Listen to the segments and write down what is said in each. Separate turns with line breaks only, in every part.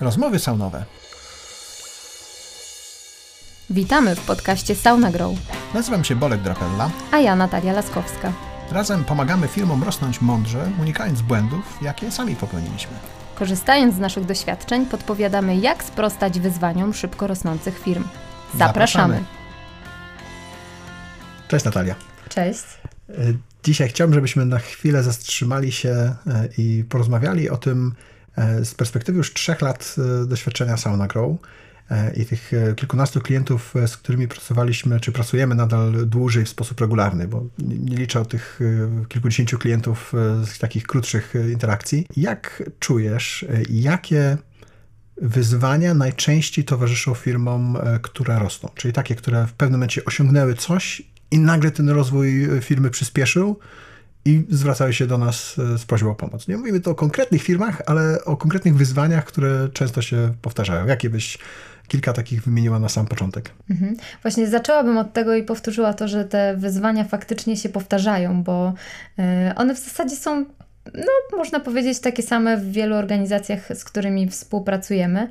Rozmowy saunowe.
Witamy w podcaście Sauna Grow.
Nazywam się Bolek Drapella.
A ja Natalia Laskowska.
Razem pomagamy firmom rosnąć mądrze, unikając błędów, jakie sami popełniliśmy.
Korzystając z naszych doświadczeń, podpowiadamy, jak sprostać wyzwaniom szybko rosnących firm. Zapraszamy.
Zapraszamy. Cześć Natalia.
Cześć.
Dzisiaj chciałbym, żebyśmy na chwilę zatrzymali się e, i porozmawiali o tym z perspektywy już trzech lat e, doświadczenia Sauna Grow e, i tych e, kilkunastu klientów, e, z którymi pracowaliśmy, czy pracujemy nadal dłużej w sposób regularny, bo nie liczę o tych e, kilkudziesięciu klientów e, z takich krótszych e, interakcji. Jak czujesz, e, jakie wyzwania najczęściej towarzyszą firmom, e, które rosną? Czyli takie, które w pewnym momencie osiągnęły coś i nagle ten rozwój e, firmy przyspieszył i zwracały się do nas e, z prośbą o pomoc. Nie mówimy tu o konkretnych firmach, ale o konkretnych wyzwaniach, które często się powtarzają. Jakie byś kilka takich wymieniła na sam początek?
Mhm. Właśnie zaczęłabym od tego i powtórzyła to, że te wyzwania faktycznie się powtarzają, bo y, one w zasadzie są, no można powiedzieć, takie same w wielu organizacjach, z którymi współpracujemy.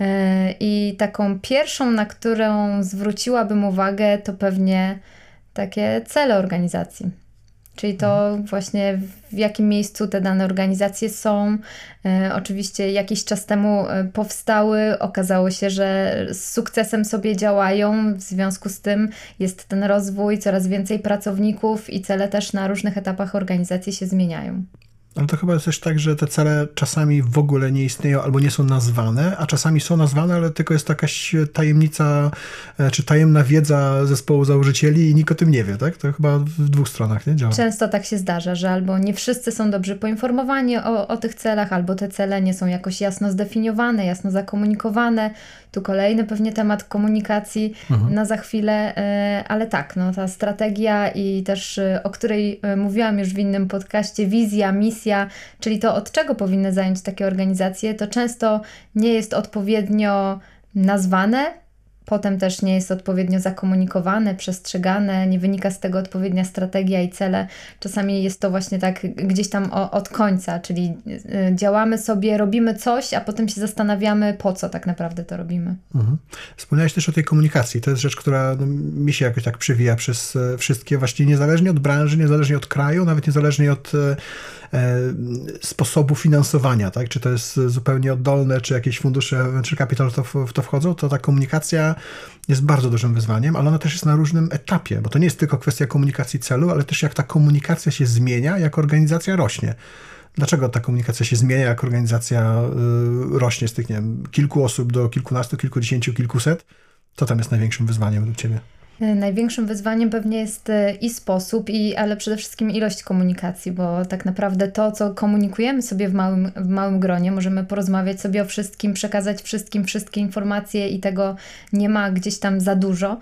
Y, I taką pierwszą, na którą zwróciłabym uwagę, to pewnie takie cele organizacji. Czyli to właśnie w jakim miejscu te dane organizacje są. E, oczywiście jakiś czas temu e, powstały, okazało się, że z sukcesem sobie działają, w związku z tym jest ten rozwój, coraz więcej pracowników i cele też na różnych etapach organizacji się zmieniają.
Ale to chyba jest też tak, że te cele czasami w ogóle nie istnieją albo nie są nazwane, a czasami są nazwane, ale tylko jest jakaś tajemnica e, czy tajemna wiedza zespołu założycieli i nikt o tym nie wie, tak? To chyba w dwóch stronach nie działa.
Często tak się zdarza, że albo nie wszyscy są dobrze poinformowani o, o tych celach, albo te cele nie są jakoś jasno zdefiniowane, jasno zakomunikowane. Tu kolejny pewnie temat komunikacji
Mhm.
na za chwilę, e, ale tak, no, ta strategia i też e, o której e, mówiłam już w innym podcaście, wizja, misja, czyli to od czego powinny zająć takie organizacje, to często nie jest odpowiednio nazwane, potem też nie jest odpowiednio zakomunikowane, przestrzegane, nie wynika z tego odpowiednia strategia i cele. Czasami jest to właśnie tak gdzieś tam od końca, czyli y, działamy sobie, robimy coś, a potem się zastanawiamy, po co tak naprawdę to robimy.
Mhm. Wspomniałeś też o tej komunikacji. To jest rzecz, która no, mi się jakoś tak przewija przez e, wszystkie, właściwie niezależnie od branży, niezależnie od kraju, nawet niezależnie od e, e, sposobu finansowania, tak? Czy to jest zupełnie oddolne, czy jakieś fundusze venture capital to, w to wchodzą, to ta komunikacja jest bardzo dużym wyzwaniem, ale ona też jest na różnym etapie, bo to nie jest tylko kwestia komunikacji celu, ale też jak ta komunikacja się zmienia, jak organizacja rośnie. Dlaczego ta komunikacja się zmienia, jak organizacja y, rośnie z tych, nie wiem, kilku osób do kilkunastu, kilkudziesięciu, kilkuset? Co tam jest największym wyzwaniem według Ciebie?
Największym wyzwaniem pewnie jest y, i sposób, i, ale przede wszystkim ilość komunikacji, bo tak naprawdę to, co komunikujemy sobie w małym, w małym gronie, możemy porozmawiać sobie o wszystkim, przekazać wszystkim wszystkie informacje i tego nie ma gdzieś tam za dużo.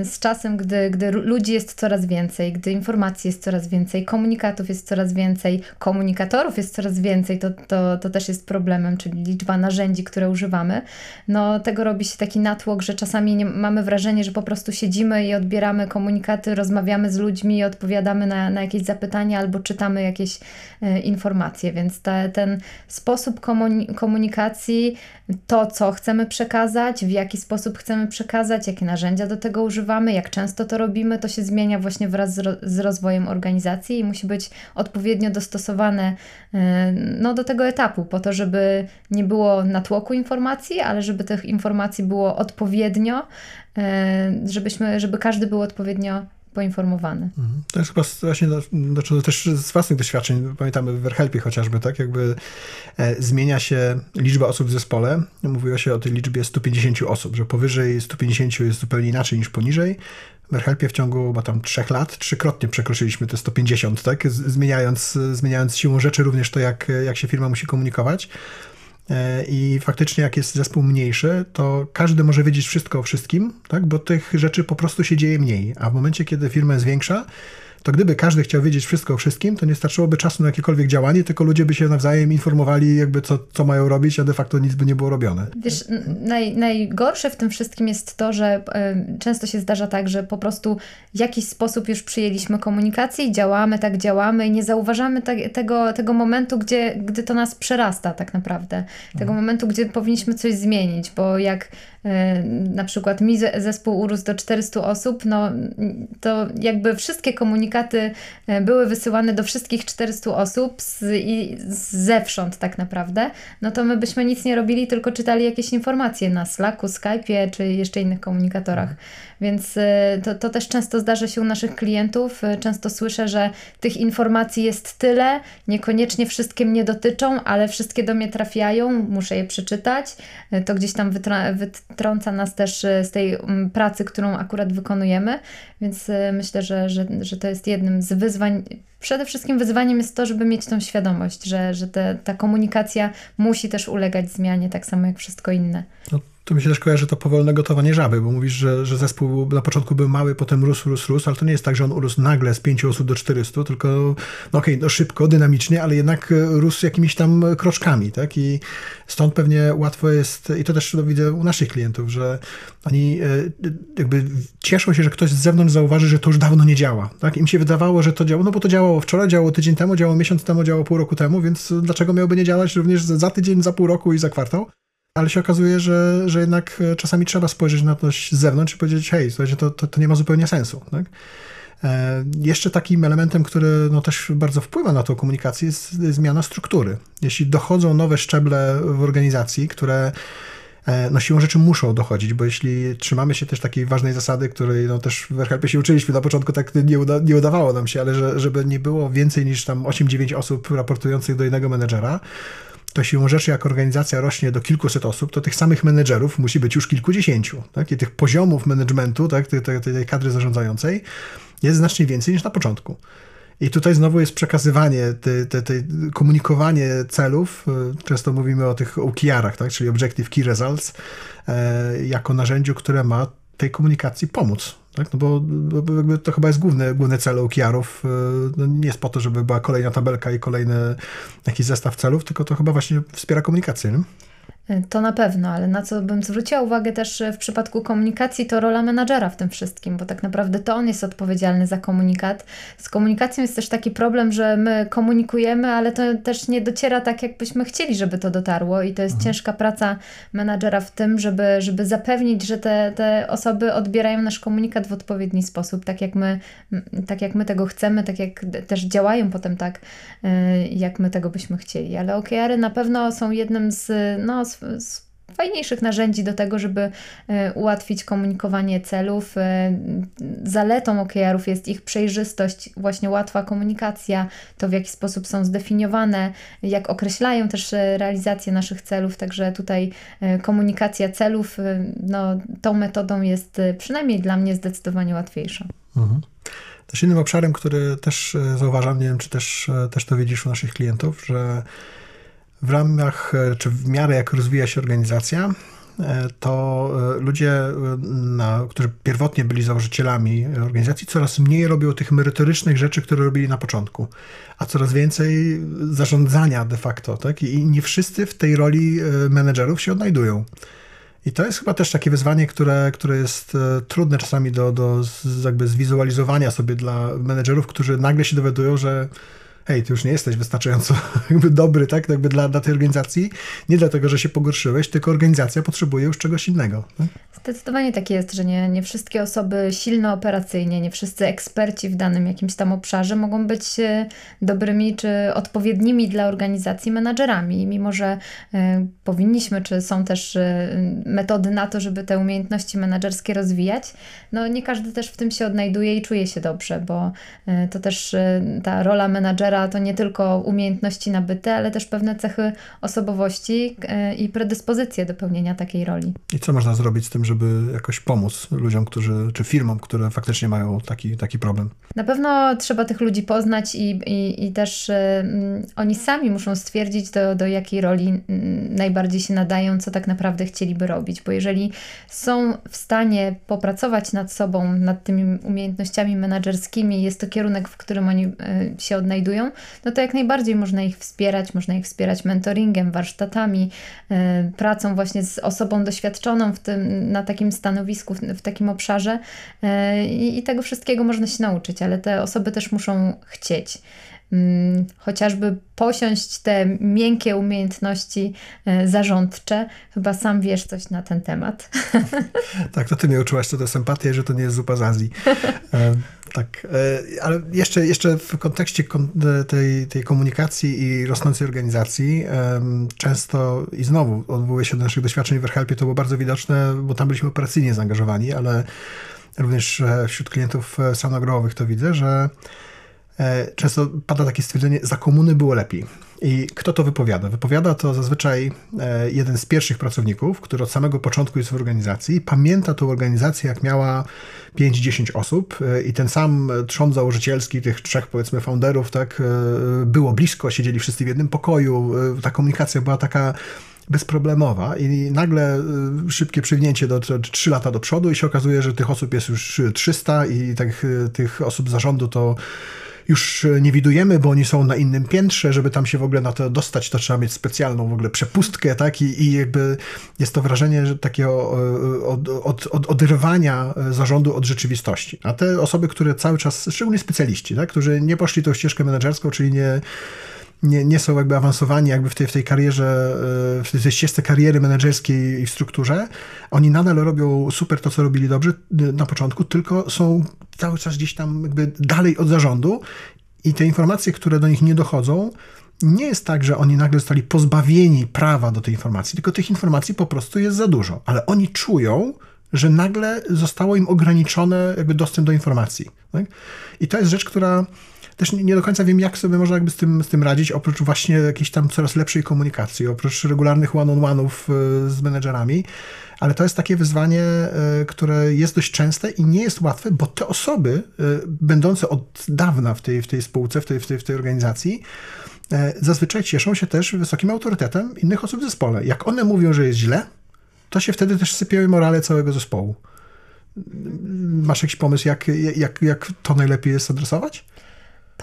Y, Z czasem, gdy, gdy ludzi jest coraz więcej, gdy informacji jest coraz więcej, komunikatów jest coraz więcej, komunikatorów jest coraz więcej, to, to, to też jest problemem, czyli liczba narzędzi, które używamy. No tego robi się taki natłok, że czasami nie, mamy wrażenie, że po prostu siedzimy i odbieramy komunikaty, rozmawiamy z ludźmi, odpowiadamy na, na jakieś zapytania albo czytamy jakieś e, informacje, więc te, ten sposób komuni- komunikacji, to co chcemy przekazać, w jaki sposób chcemy przekazać, jakie narzędzia do tego używamy, jak często to robimy, to się zmienia właśnie wraz z, ro- z rozwojem organizacji i musi być odpowiednio dostosowane e, no, do tego etapu, po to, żeby nie było natłoku informacji, ale żeby tych informacji było odpowiednio, e, żebyśmy, żeby każdy był odpowiednio poinformowany.
Mhm. To jest chyba właśnie, znaczy też z własnych doświadczeń, pamiętamy w Verhelpie chociażby, tak, jakby e, zmienia się liczba osób w zespole. Mówiło się o tej liczbie 150 osób, że powyżej 150 jest zupełnie inaczej niż poniżej. W Verhelpie w ciągu chyba tam trzech lat trzykrotnie przekroczyliśmy te 150, tak, zmieniając, zmieniając siłą rzeczy również to, jak, jak się firma musi komunikować. E, I faktycznie, jak jest zespół mniejszy, to każdy może wiedzieć wszystko o wszystkim, tak? bo tych rzeczy po prostu się dzieje mniej. A w momencie, kiedy firma jest większa, to gdyby każdy chciał wiedzieć wszystko o wszystkim, to nie starczyłoby czasu na jakiekolwiek działanie, tylko ludzie by się nawzajem informowali, jakby co, co mają robić, a de facto nic by nie było robione.
Wiesz, naj, najgorsze w tym wszystkim jest to, że y, często się zdarza tak, że po prostu w jakiś sposób już przyjęliśmy komunikację i działamy, tak działamy i nie zauważamy te, tego, tego momentu, gdzie, gdy to nas przerasta tak naprawdę. Tego mhm. momentu, gdzie powinniśmy coś zmienić, bo jak y, na przykład mi zespół urósł do 400 osób, no to jakby wszystkie komunikaty e, były wysyłane do wszystkich 400 osób z, i zewsząd tak naprawdę, no to my byśmy nic nie robili, tylko czytali jakieś informacje na Slacku, Skype'ie czy jeszcze innych komunikatorach. Więc e, to, to też często zdarza się u naszych klientów. E, często słyszę, że tych informacji jest tyle, niekoniecznie wszystkie mnie dotyczą, ale wszystkie do mnie trafiają, muszę je przeczytać. To gdzieś tam wytrąca nas też z tej pracy, którą akurat wykonujemy, więc myślę, że, że, że to jest jednym z wyzwań. Przede wszystkim wyzwaniem jest to, żeby mieć tą świadomość, że, że te, ta komunikacja musi też ulegać zmianie, tak samo jak wszystko inne.
No to mi się też kojarzy to powolne gotowanie żaby, bo mówisz, że, że zespół na początku był mały, potem rósł, rósł, rósł, ale to nie jest tak, że on urósł nagle z 5 osób do 400, tylko no okej, okay, no szybko, dynamicznie, ale jednak rósł jakimiś tam kroczkami, tak? I stąd pewnie łatwo jest, i to też widzę u naszych klientów, że oni e, jakby cieszą się, że ktoś z zewnątrz zauważy, że to już dawno nie działa, tak? Im się wydawało, że to działa, no bo to działało wczoraj, działało tydzień temu, działało miesiąc temu, działało pół roku temu, więc dlaczego miałoby nie działać również za tydzień, za pół roku i za kwartał? Ale się okazuje, że, że jednak e, czasami trzeba spojrzeć na to z zewnątrz i powiedzieć, hej, słuchajcie, to, to, to nie ma zupełnie sensu. Tak? E, jeszcze takim elementem, który no, też bardzo wpływa na tą komunikację, jest zmiana struktury. Jeśli dochodzą nowe szczeble w organizacji, które e, no siłą rzeczy muszą dochodzić, bo jeśli trzymamy się też takiej ważnej zasady, której no też w RHP się uczyliśmy, na początku tak nie, uda, nie udawało nam się, ale że, żeby nie było więcej niż tam 8-9 osób raportujących do jednego menedżera, to siłą rzeczy, jak organizacja rośnie do kilkuset osób, to tych samych menedżerów musi być już kilkudziesięciu. Tak? I tych poziomów managementu, tak? tej, tej, tej kadry zarządzającej jest znacznie więcej niż na początku. I tutaj znowu jest przekazywanie, te, te, te komunikowanie celów. Często mówimy o tych OKR-ach, tak? czyli Objective Key Results, e, jako narzędziu, które ma tej komunikacji pomóc. Tak? No bo, bo to chyba jest główny, główny cel OKR-ów. E, no nie jest po to, żeby była kolejna tabelka i kolejny jakiś zestaw celów, tylko to chyba właśnie wspiera komunikację. Nie?
To na pewno, ale na co bym zwróciła uwagę też w przypadku komunikacji, to rola menadżera w tym wszystkim, bo tak naprawdę to on jest odpowiedzialny za komunikat. Z komunikacją jest też taki problem, że my komunikujemy, ale to też nie dociera tak, jakbyśmy chcieli, żeby to dotarło, i to jest mhm. ciężka praca menadżera w tym, żeby, żeby zapewnić, że te, te osoby odbierają nasz komunikat w odpowiedni sposób, tak jak my, tak jak my tego chcemy, tak jak też działają potem tak, y, jak my tego byśmy chcieli. Ale OKR-y na pewno są jednym z, no, z fajniejszych narzędzi do tego, żeby e, ułatwić komunikowanie celów. E, zaletą OKR-ów jest ich przejrzystość, właśnie łatwa komunikacja, to w jaki sposób są zdefiniowane, jak określają też e, realizację naszych celów, także tutaj komunikacja celów, no, tą metodą jest przynajmniej dla mnie zdecydowanie łatwiejsza. Mhm.
Też innym obszarem, który też zauważam, nie wiem, czy też, też to widzisz u naszych klientów, że w ramach, e, czy w miarę jak rozwija się organizacja, e, to e, ludzie, na, którzy pierwotnie byli założycielami organizacji, coraz mniej robią tych merytorycznych rzeczy, które robili na początku, a coraz więcej zarządzania de facto. Tak? I nie wszyscy w tej roli menedżerów się odnajdują. I to jest chyba też takie wyzwanie, które, które jest trudne czasami do, do jakby zwizualizowania sobie dla menedżerów, którzy nagle się dowiadują, że hej, ty już nie jesteś wystarczająco jakby dobry, tak, jakby dla, dla tej organizacji, nie dlatego, że się pogorszyłeś, tylko organizacja potrzebuje już czegoś innego. Tak?
Zdecydowanie tak jest, że nie, nie wszystkie osoby silne operacyjnie, nie wszyscy eksperci w danym jakimś tam obszarze mogą być e, dobrymi czy odpowiednimi dla organizacji menadżerami, mimo że y, powinniśmy, czy są też y, metody na to, żeby te umiejętności menedżerskie rozwijać, no nie każdy też w tym się odnajduje i czuje się dobrze, bo y, to też ta rola menadżera to nie tylko umiejętności nabyte, ale też pewne cechy osobowości e, i predyspozycje do pełnienia takiej roli.
I co można zrobić z tym, żeby jakoś pomóc ludziom, którzy, czy firmom, które faktycznie mają taki, taki problem?
Na pewno trzeba tych ludzi poznać i, i, i też y, oni sami muszą stwierdzić, do, do jakiej roli y, najbardziej się nadają, co tak naprawdę chcieliby robić, bo jeżeli są w stanie popracować nad sobą, nad tymi umiejętnościami menedżerskimi, jest to kierunek, w którym oni y, się odnajdują, no to jak najbardziej można ich wspierać, można ich wspierać mentoringiem, warsztatami, y, pracą właśnie z osobą doświadczoną w tym, na takim stanowisku, w, takim obszarze y, i tego wszystkiego można się nauczyć, ale te osoby też muszą chcieć. Mm, chociażby posiąść te miękkie umiejętności e, zarządcze. Chyba sam wiesz coś na ten temat.
Tak, to ty mnie uczyłaś co to jest empatia, że to nie jest zupa z Azji. E, tak, e, ale jeszcze, jeszcze w kontekście tej, tej komunikacji i rosnącej organizacji często i znowu odwołuję się do naszych doświadczeń w Helpie, to było bardzo widoczne, bo tam byliśmy operacyjnie zaangażowani, ale również wśród klientów sanogrowych to widzę, że często pada takie stwierdzenie, za komuny było lepiej. I kto to wypowiada? Wypowiada to zazwyczaj e, jeden z pierwszych pracowników, który od samego początku jest w organizacji, pamięta tą organizację, jak miała 5-10 osób e, i ten sam trzon założycielski tych trzech, powiedzmy, founderów, tak, było blisko, siedzieli wszyscy w jednym pokoju, ta komunikacja była taka bezproblemowa i nagle szybkie przywnięcie do 3 lata do przodu i się okazuje, że tych osób jest już 300 i tak, tych osób zarządu to już nie widujemy, bo oni są na innym piętrze, żeby tam się w ogóle na to dostać, to trzeba mieć specjalną w ogóle przepustkę, tak? I, i jakby jest to wrażenie że takiego e, od, od, od, oderwania zarządu od rzeczywistości. A te osoby, które cały czas, szczególnie specjaliści, tak? którzy nie poszli tą ścieżkę menedżerską, czyli nie nie, nie są jakby awansowani jakby w tej, w tej karierze, e, w tej ścieżce kariery menedżerskiej i w strukturze. Oni nadal robią super to, co robili dobrze e, na początku, tylko są cały czas gdzieś tam jakby dalej od zarządu i te informacje, które do nich nie dochodzą, nie jest tak, że oni nagle zostali pozbawieni prawa do tej informacji, tylko tych informacji po prostu jest za dużo. Ale oni czują, że nagle zostało im ograniczone jakby dostęp do informacji. Tak? I to jest rzecz, która też nie, nie, do końca wiem, jak sobie można jakby z tym, z tym radzić, oprócz właśnie jakiejś tam coraz lepszej komunikacji, oprócz regularnych one-on-one'ów e, z menedżerami, ale to jest takie wyzwanie, e, które jest dość częste i nie jest łatwe, bo te osoby, e, będące od dawna w tej, w tej spółce, w tej, w tej, w tej organizacji, zazwyczaj cieszą się też wysokim autorytetem innych osób w zespole. Jak one mówią, że jest źle, to się wtedy też sypiały morale całego zespołu. Masz jakiś pomysł, jak, jak, jak to najlepiej jest adresować?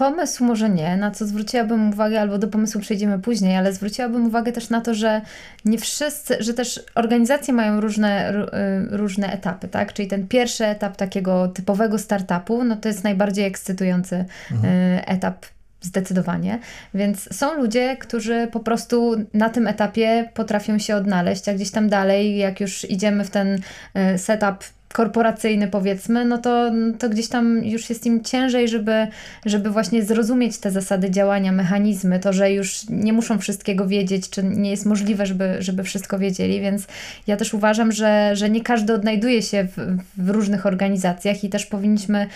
Pomysł może nie, na co zwróciłabym uwagę, albo do pomysłu przejdziemy później, ale zwróciłabym uwagę też na to, że nie wszyscy, że też organizacje mają różne, y, różne etapy, tak? Czyli ten pierwszy etap takiego typowego startupu, no to jest najbardziej ekscytujący mhm. Y, etap Zdecydowanie. Więc są ludzie, którzy po prostu na tym etapie potrafią się odnaleźć, a gdzieś tam dalej, jak już idziemy w ten y, setup korporacyjny powiedzmy, no to, to gdzieś tam już jest im ciężej, żeby, żeby właśnie zrozumieć te zasady działania, mechanizmy, to, że już nie muszą wszystkiego wiedzieć, czy nie jest możliwe, żeby, żeby wszystko wiedzieli, więc ja też uważam, że, że nie każdy odnajduje się w, w różnych organizacjach i też powinniśmy,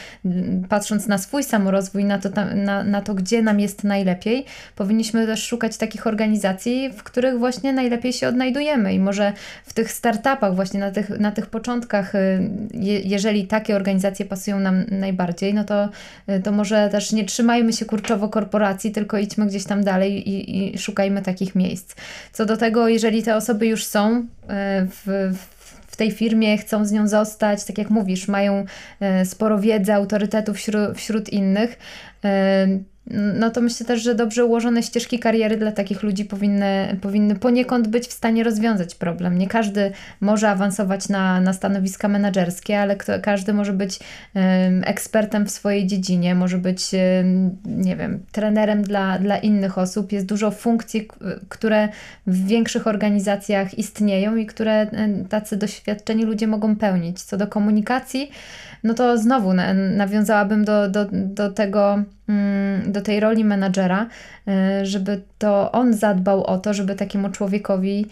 patrząc na swój samorozwój, na to, na, na to, gdzie nam jest najlepiej, powinniśmy też szukać takich organizacji, w których właśnie najlepiej się odnajdujemy. I może w tych startupach, właśnie na tych, na tych początkach y, je, jeżeli takie organizacje pasują nam najbardziej, no to, to może też nie trzymajmy się kurczowo korporacji, tylko idźmy gdzieś tam dalej i, i szukajmy takich miejsc. Co do tego, jeżeli te osoby już są e, w, w tej firmie, chcą z nią zostać, tak jak mówisz, mają e, sporo wiedzy, autorytetu wśród, wśród innych, no to myślę też, że dobrze ułożone ścieżki kariery dla takich ludzi powinny, powinny poniekąd być w stanie rozwiązać problem. Nie każdy może awansować na, na stanowiska menedżerskie, ale kto, każdy może być um, ekspertem w swojej dziedzinie, może być, um, nie wiem, trenerem dla, dla innych osób. Jest dużo funkcji, które w większych organizacjach istnieją i które tacy doświadczeni ludzie mogą pełnić. Co do komunikacji, no to znowu nawiązałabym do, do, do tego, mm, do tej roli menadżera, y, żeby to on zadbał o to, żeby takiemu człowiekowi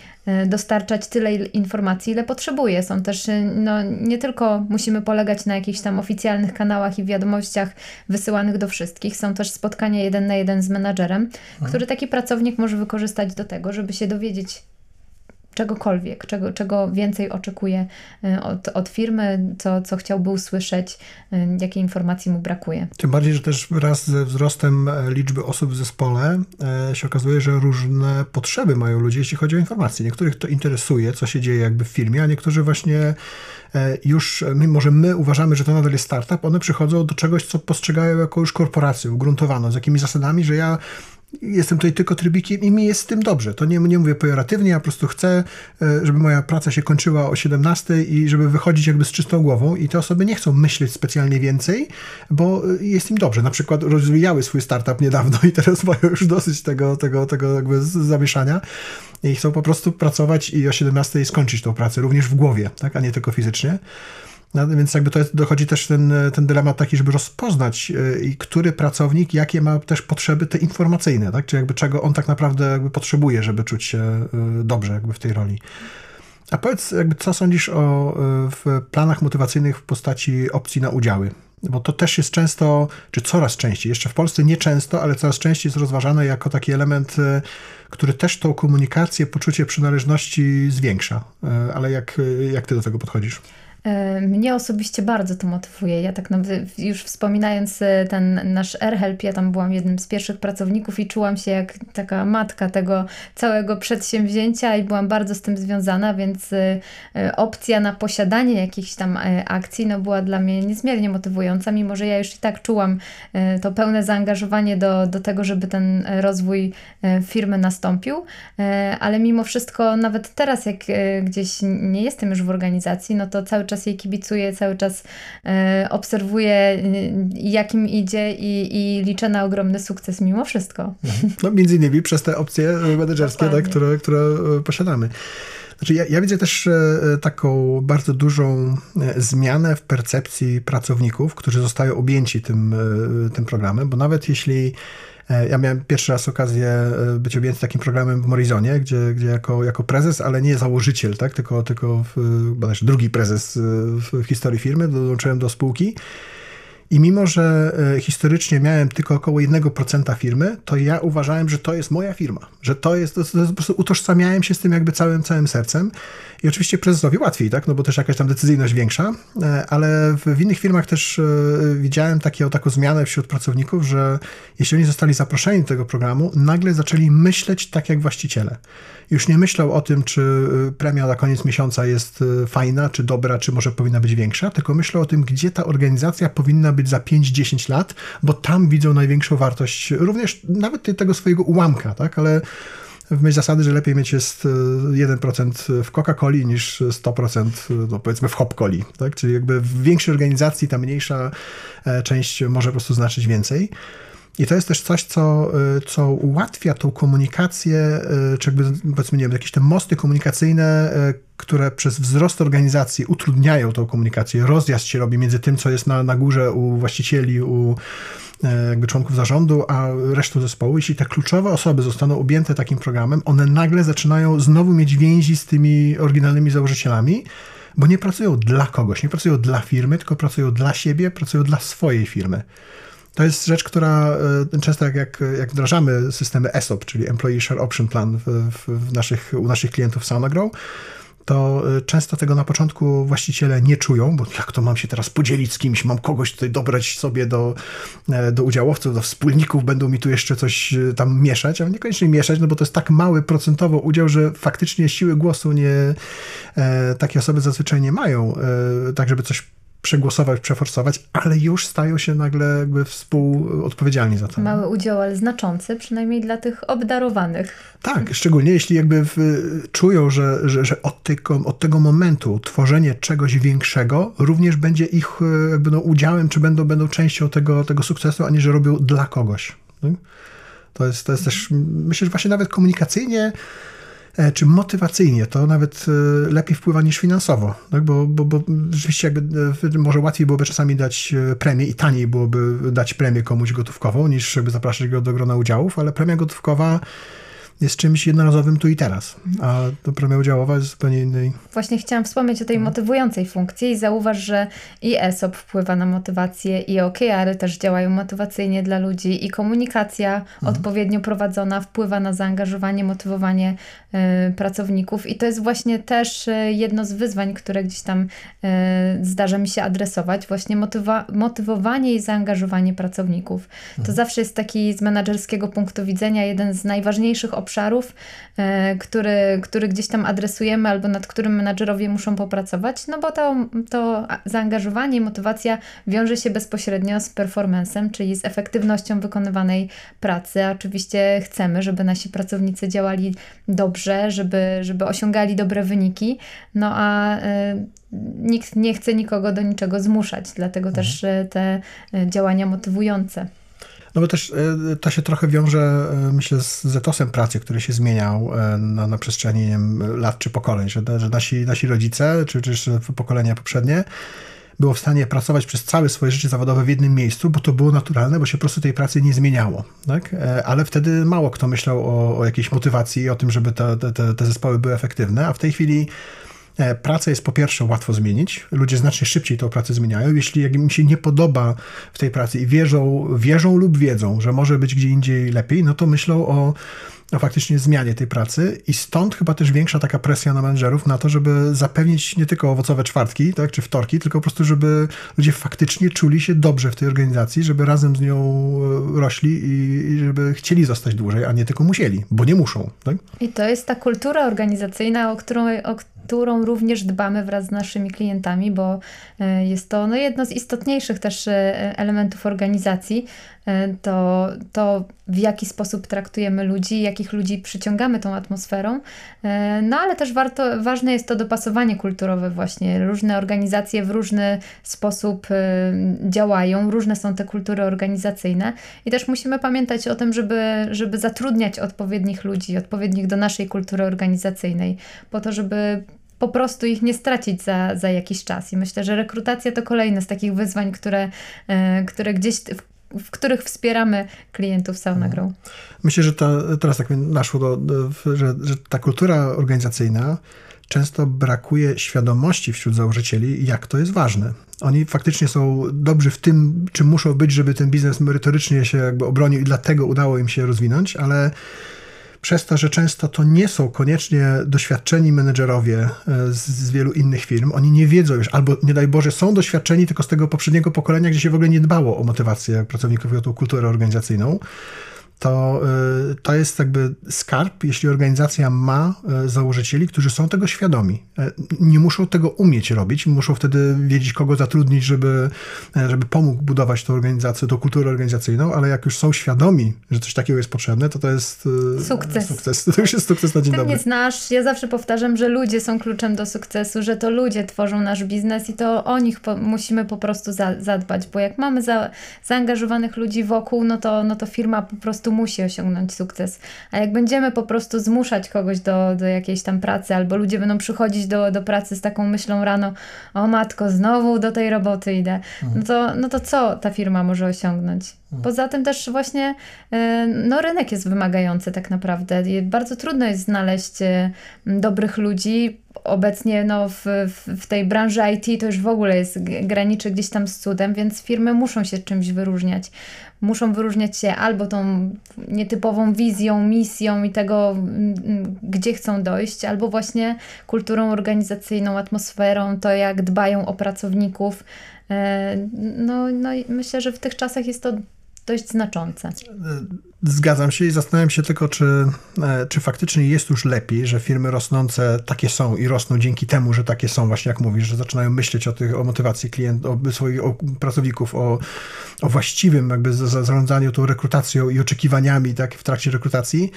y, dostarczać tyle informacji, ile potrzebuje. Są też, no, nie tylko musimy polegać na jakichś tam oficjalnych kanałach i wiadomościach wysyłanych do wszystkich, są też spotkania jeden na jeden z menadżerem, mhm. który taki pracownik może wykorzystać do tego, żeby się dowiedzieć czegokolwiek, czego, czego więcej oczekuje y, od, od firmy, co, co chciałby usłyszeć, y, jakiej informacji mu brakuje.
Tym bardziej, że też wraz ze wzrostem e, liczby osób w zespole e, się okazuje, że różne potrzeby mają ludzie, jeśli chodzi o informacje. Niektórych to interesuje, co się dzieje jakby w firmie, a niektórzy właśnie e, już, mimo że my uważamy, że to nadal jest startup, one przychodzą do czegoś, co postrzegają jako już korporację ugruntowaną, z jakimiś zasadami, że ja jestem tutaj tylko trybikiem i mi jest z tym dobrze. To nie, nie mówię pejoratywnie, ja po prostu chcę, e, żeby moja praca się kończyła o 17 i żeby wychodzić jakby z czystą głową i te osoby nie chcą myśleć specjalnie więcej, bo e, jest im dobrze. Na przykład rozwijały swój startup niedawno i teraz mają już dosyć tego, tego, tego jakby zamieszania i chcą po prostu pracować i o 17 skończyć tą pracę, również w głowie, tak, a nie tylko fizycznie. No, więc jakby to jest, dochodzi też ten, ten dylemat taki, żeby rozpoznać, yy, który pracownik, jakie ma też potrzeby te informacyjne, tak? czy jakby czego on tak naprawdę jakby potrzebuje, żeby czuć się yy, dobrze jakby w tej roli. A powiedz, jakby co sądzisz o yy, w planach motywacyjnych w postaci opcji na udziały? Bo to też jest często, czy coraz częściej, jeszcze w Polsce nie często, ale coraz częściej jest rozważane jako taki element, który też tą komunikację, poczucie przynależności zwiększa. Ale jak, jak ty do tego podchodzisz?
E, mnie osobiście bardzo to motywuje. Ja tak już wspominając e, ten nasz AirHelp, ja tam byłam jednym z pierwszych pracowników i czułam się jak taka matka tego całego przedsięwzięcia i byłam bardzo z tym związana, więc e, opcja na posiadanie jakichś tam akcji no, była dla mnie niezmiernie motywująca, mimo że ja już i tak czułam to pełne zaangażowanie do, do tego, żeby ten rozwój firmy nastąpił, ale mimo wszystko nawet teraz, jak gdzieś nie jestem już w organizacji, no to cały czas czas jej kibicuję, cały czas e, obserwuję, e, jakim idzie i, i liczę na ogromny sukces mimo wszystko.
No, między innymi przez te opcje menedżerskie, tak, które, które e, posiadamy. Znaczy ja, ja, widzę też taką bardzo dużą zmianę w percepcji pracowników, którzy zostają objęci tym, tym programem, bo nawet jeśli E, ja miałem pierwszy raz okazję e, być objęty takim programem w Morizonie, gdzie, gdzie jako, jako prezes, ale nie założyciel, tak? tylko, tylko w, drugi prezes e, w historii firmy, dołączyłem do spółki. I mimo, że historycznie miałem tylko około 1% firmy, to ja uważałem, że to jest moja firma, że to jest, to, to po prostu utożsamiałem się z tym jakby całym, całym sercem. I oczywiście prezesowi łatwiej, tak? no bo też jakaś tam decyzyjność większa, e, ale w, w innych firmach też e, widziałem takie, taką zmianę wśród pracowników, że jeśli oni zostali zaproszeni do tego programu, nagle zaczęli myśleć tak jak właściciele. Już nie myślał o tym, czy e, premia na koniec miesiąca jest fajna, czy dobra, czy może powinna być większa, tylko myślał o tym, gdzie ta organizacja powinna być za 5-10 lat, bo tam widzą największą wartość, również nawet tego swojego ułamka, tak? ale w myśl zasady, że lepiej mieć jest 1% e, w Coca-Coli niż 100% e, no powiedzmy w Hop-Coli, tak? Czyli jakby w większej organizacji ta mniejsza e, część może po prostu znaczyć więcej. I to jest też coś, co, co ułatwia tą komunikację, czy jakby, powiedzmy, nie wiem, jakieś te mosty komunikacyjne, które przez wzrost organizacji utrudniają tą komunikację. Rozjazd się robi między tym, co jest na, na górze u właścicieli, u jakby członków zarządu, a resztą zespołu, jeśli te kluczowe osoby zostaną objęte takim programem, one nagle zaczynają znowu mieć więzi z tymi oryginalnymi założycielami, bo nie pracują dla kogoś, nie pracują dla firmy, tylko pracują dla siebie, pracują dla swojej firmy. To jest rzecz, która e, często jak, jak, jak wdrażamy systemy ESOP, czyli Employee Share Option Plan w, w naszych, u naszych klientów SoundGrow, to y, często tego na początku właściciele nie czują, bo jak to mam się teraz podzielić z kimś, mam kogoś tutaj dobrać sobie do, e, do udziałowców, do wspólników, będą mi tu jeszcze coś tam mieszać, a niekoniecznie mieszać, no bo to jest tak mały procentowo udział, że faktycznie siły głosu nie, e, takie osoby zazwyczaj nie mają, e, tak żeby coś przegłosować, przeforsować, ale już stają się nagle jakby współodpowiedzialni za to.
Mały udział, ale znaczący, przynajmniej dla tych obdarowanych.
Tak, szczególnie jeśli jakby w, czują, że, że, że od, tego, od tego momentu tworzenie czegoś większego również będzie ich jakby no, udziałem, czy będą, będą częścią tego, tego sukcesu, a nie, że robią dla kogoś. To jest, to jest też, myślę, że właśnie nawet komunikacyjnie e, czy motywacyjnie to nawet e, lepiej wpływa niż finansowo, tak? bo, bo, bo rzeczywiście jakby może łatwiej byłoby czasami dać premię i taniej byłoby dać premię komuś gotówkową niż żeby zapraszać go do grona udziałów, ale premia gotówkowa jest czymś jednorazowym tu i teraz, a to premia udziałowa jest zupełnie innej.
Właśnie chciałam wspomnieć o tej mhm. motywującej funkcji i zauważ, że i ESOP wpływa na motywację i OKR-y też działają motywacyjnie dla ludzi i komunikacja mhm. odpowiednio prowadzona wpływa na zaangażowanie, motywowanie y, pracowników i to jest właśnie też y, jedno z wyzwań, które gdzieś tam y, zdarza mi się adresować, właśnie motywa motywowanie i zaangażowanie pracowników. Mhm. To zawsze jest taki z menedżerskiego punktu widzenia jeden z najważniejszych obszarów obszarów, e, który, który gdzieś tam adresujemy albo nad którym menadżerowie muszą popracować, no bo to, to zaangażowanie i motywacja wiąże się bezpośrednio z performancem, czyli z efektywnością wykonywanej pracy. Oczywiście chcemy, żeby nasi pracownicy działali dobrze, żeby, żeby osiągali dobre wyniki, no a y, nikt nie chce nikogo do niczego zmuszać, dlatego mhm. też e, te działania motywujące.
No bo też e, to się trochę wiąże, e, myślę, z etosem pracy, który się zmieniał e, na, na przestrzeni wiem, lat czy pokoleń, że, że nasi, nasi rodzice, czy, czy pokolenia poprzednie, było w stanie pracować przez całe swoje życie zawodowe w jednym miejscu, bo to było naturalne, bo się po prostu tej pracy nie zmieniało. Tak? Ale wtedy mało kto myślał o, o jakiejś motywacji i o tym, żeby te, te, te zespoły były efektywne, a w tej chwili E, pracę jest po pierwsze łatwo zmienić. Ludzie znacznie szybciej tą pracę zmieniają. Jeśli im się nie podoba w tej pracy i wierzą, wierzą lub wiedzą, że może być gdzie indziej lepiej, no to myślą o faktycznie zmianie tej pracy i stąd chyba też większa taka presja na menedżerów na to, żeby zapewnić nie tylko owocowe czwartki, tak, czy wtorki, tylko po prostu, żeby ludzie faktycznie czuli się dobrze w tej organizacji, żeby razem z nią e, rośli i, żeby chcieli zostać dłużej, a nie tylko musieli, bo nie muszą. Tak?
I to jest ta kultura organizacyjna, o którą, o którą również dbamy wraz z naszymi klientami, bo e, jest to no, jedno z istotniejszych też e, elementów organizacji, to, to w jaki sposób traktujemy ludzi, jakich ludzi przyciągamy tą atmosferą, no ale też warto, ważne jest to dopasowanie kulturowe właśnie. Różne organizacje w różny sposób działają, różne są te kultury organizacyjne i też musimy pamiętać o tym, żeby, żeby zatrudniać odpowiednich ludzi, odpowiednich do naszej kultury organizacyjnej, po to, żeby po prostu ich nie stracić za, za jakiś czas. I myślę, że rekrutacja to kolejne z takich wyzwań, które, e, które gdzieś w, w których wspieramy klientów SaunaGrow. Mhm.
Myślę, że ta, teraz tak mi naszło, do, do, że, że ta kultura organizacyjna często brakuje świadomości wśród założycieli, jak to jest ważne. Oni faktycznie są dobrzy w tym, czym muszą być, żeby ten biznes merytorycznie się jakby obronił i dlatego udało im się rozwinąć, ale przez to, że często to nie są koniecznie doświadczeni menedżerowie e, z, z, wielu innych firm, oni nie wiedzą już, albo nie daj Boże, są doświadczeni tylko z tego poprzedniego pokolenia, gdzie się w ogóle nie dbało o motywację pracowników i o tą kulturę organizacyjną to, y, to jest jakby skarb, jeśli organizacja ma y, założycieli, którzy są tego świadomi. E, nie muszą tego umieć robić, muszą wtedy wiedzieć, kogo zatrudnić, żeby, e, żeby pomógł budować tę organizację, tą kulturę organizacyjną, ale jak już są świadomi, że coś takiego jest potrzebne, to to jest
y, sukces.
sukces. To już jest sukces na dzień
Ty
dobry.
mnie znasz, ja zawsze powtarzam, że ludzie są kluczem do sukcesu, że to ludzie tworzą nasz biznes i to o nich po, musimy po prostu za, zadbać, bo jak mamy za, zaangażowanych ludzi wokół, no to, no to firma po prostu musi osiągnąć sukces. A jak będziemy po prostu zmuszać kogoś do, do jakiejś tam pracy, albo ludzie będą przychodzić do, do pracy z taką myślą rano, o matko, znowu do tej roboty idę, no, to, no to co ta firma może osiągnąć? Mhm. Poza tym też właśnie e, no, rynek jest wymagający tak naprawdę. Bardzo trudno jest znaleźć e, dobrych ludzi. Obecnie no, w, w tej branży IT to już w ogóle jest graniczy gdzieś tam z cudem, więc firmy muszą się czymś wyróżniać muszą wyróżniać się albo tą nietypową wizją, misją i tego, gdzie chcą dojść, albo właśnie kulturą organizacyjną, atmosferą, to jak dbają o pracowników. E, no, no myślę, że w tych czasach jest to dość znaczące.
Zgadzam się i zastanawiam się tylko, czy, e, czy faktycznie jest już lepiej, że firmy rosnące takie są i rosną dzięki temu, że takie są, właśnie jak mówisz, że zaczynają myśleć o, tych, o motywacji klientów, o swoich o pracowników, o, o właściwym jakby zarządzaniu tą rekrutacją i oczekiwaniami tak, w trakcie rekrutacji.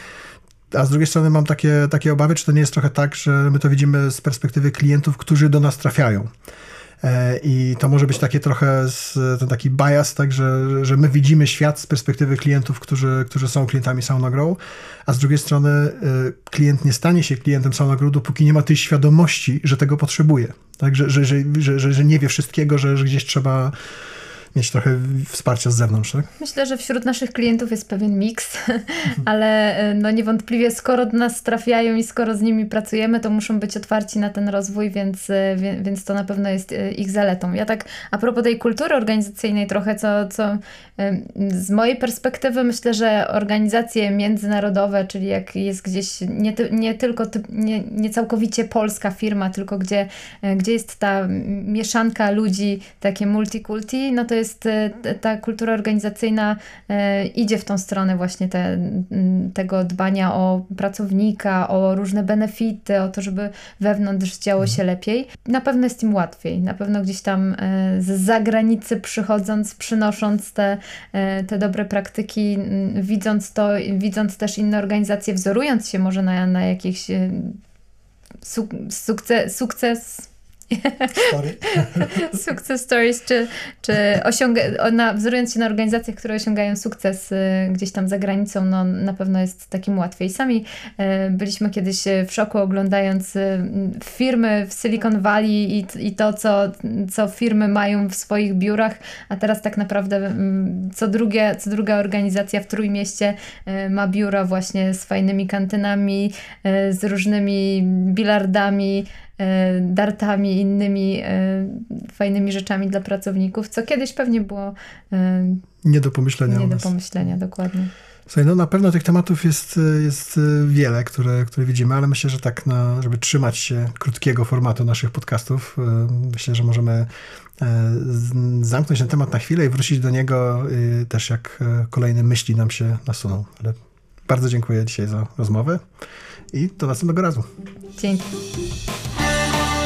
A z drugiej strony mam takie, takie obawy, czy to nie jest trochę tak, że my to widzimy z perspektywy klientów, którzy do nas trafiają i to może być takie trochę ten taki bias, tak, że, że my widzimy świat z perspektywy klientów, którzy, którzy są klientami SaunaGrow, a z drugiej strony klient nie stanie się klientem SaunaGrow, dopóki nie ma tej świadomości, że tego potrzebuje. Tak, że, że, że, że nie wie wszystkiego, że, że gdzieś trzeba mieć trochę wsparcia z zewnątrz, tak?
Myślę, że wśród naszych klientów jest pewien miks, ale e, no niewątpliwie skoro do nas trafiają i skoro z nimi pracujemy, to muszą być otwarci na ten rozwój, więc, e, więc to na pewno jest e, ich zaletą. Ja tak a propos tej kultury organizacyjnej trochę, co, co z mojej perspektywy myślę, że organizacje międzynarodowe, czyli jak jest gdzieś nie, nie tylko, nie, nie całkowicie polska firma, tylko gdzie, gdzie jest ta mieszanka ludzi, takie multikulti, no to jest jest e, ta kultura organizacyjna e, idzie w tą stronę właśnie te, tego dbania o pracownika, o różne benefity, o to, żeby wewnątrz działo się lepiej. Na pewno jest im łatwiej. Na pewno gdzieś tam e, z zagranicy przychodząc, przynosząc te, te dobre praktyki, widząc to, widząc też inne organizacje, wzorując się może na, na jakichś sukces, sukces Story. Sukces stories, czy, czy osiąga, na, wzorując się na organizacjach, które osiągają sukces y, gdzieś tam za granicą, no na pewno jest takim łatwiej. Sami y, byliśmy kiedyś w szoku oglądając y, firmy w Silicon Valley i, i to, co, co firmy mają w swoich biurach, a teraz tak naprawdę mm, co, drugie, co druga organizacja w Trójmieście ma biura właśnie z fajnymi kantynami, z różnymi bilardami, E, dartami, innymi e, fajnymi rzeczami dla pracowników, co kiedyś pewnie było
e, nie do pomyślenia.
Nie do pomyślenia, dokładnie.
Słuchaj, no na pewno tych tematów jest, jest wiele, które, które widzimy, ale myślę, że tak, na, żeby trzymać się krótkiego formatu naszych podcastów, myślę, że możemy zamknąć ten temat na chwilę i wrócić do niego też jak kolejne myśli nam się nasuną. Ale bardzo dziękuję dzisiaj za rozmowę i do następnego razu.
Dzięki.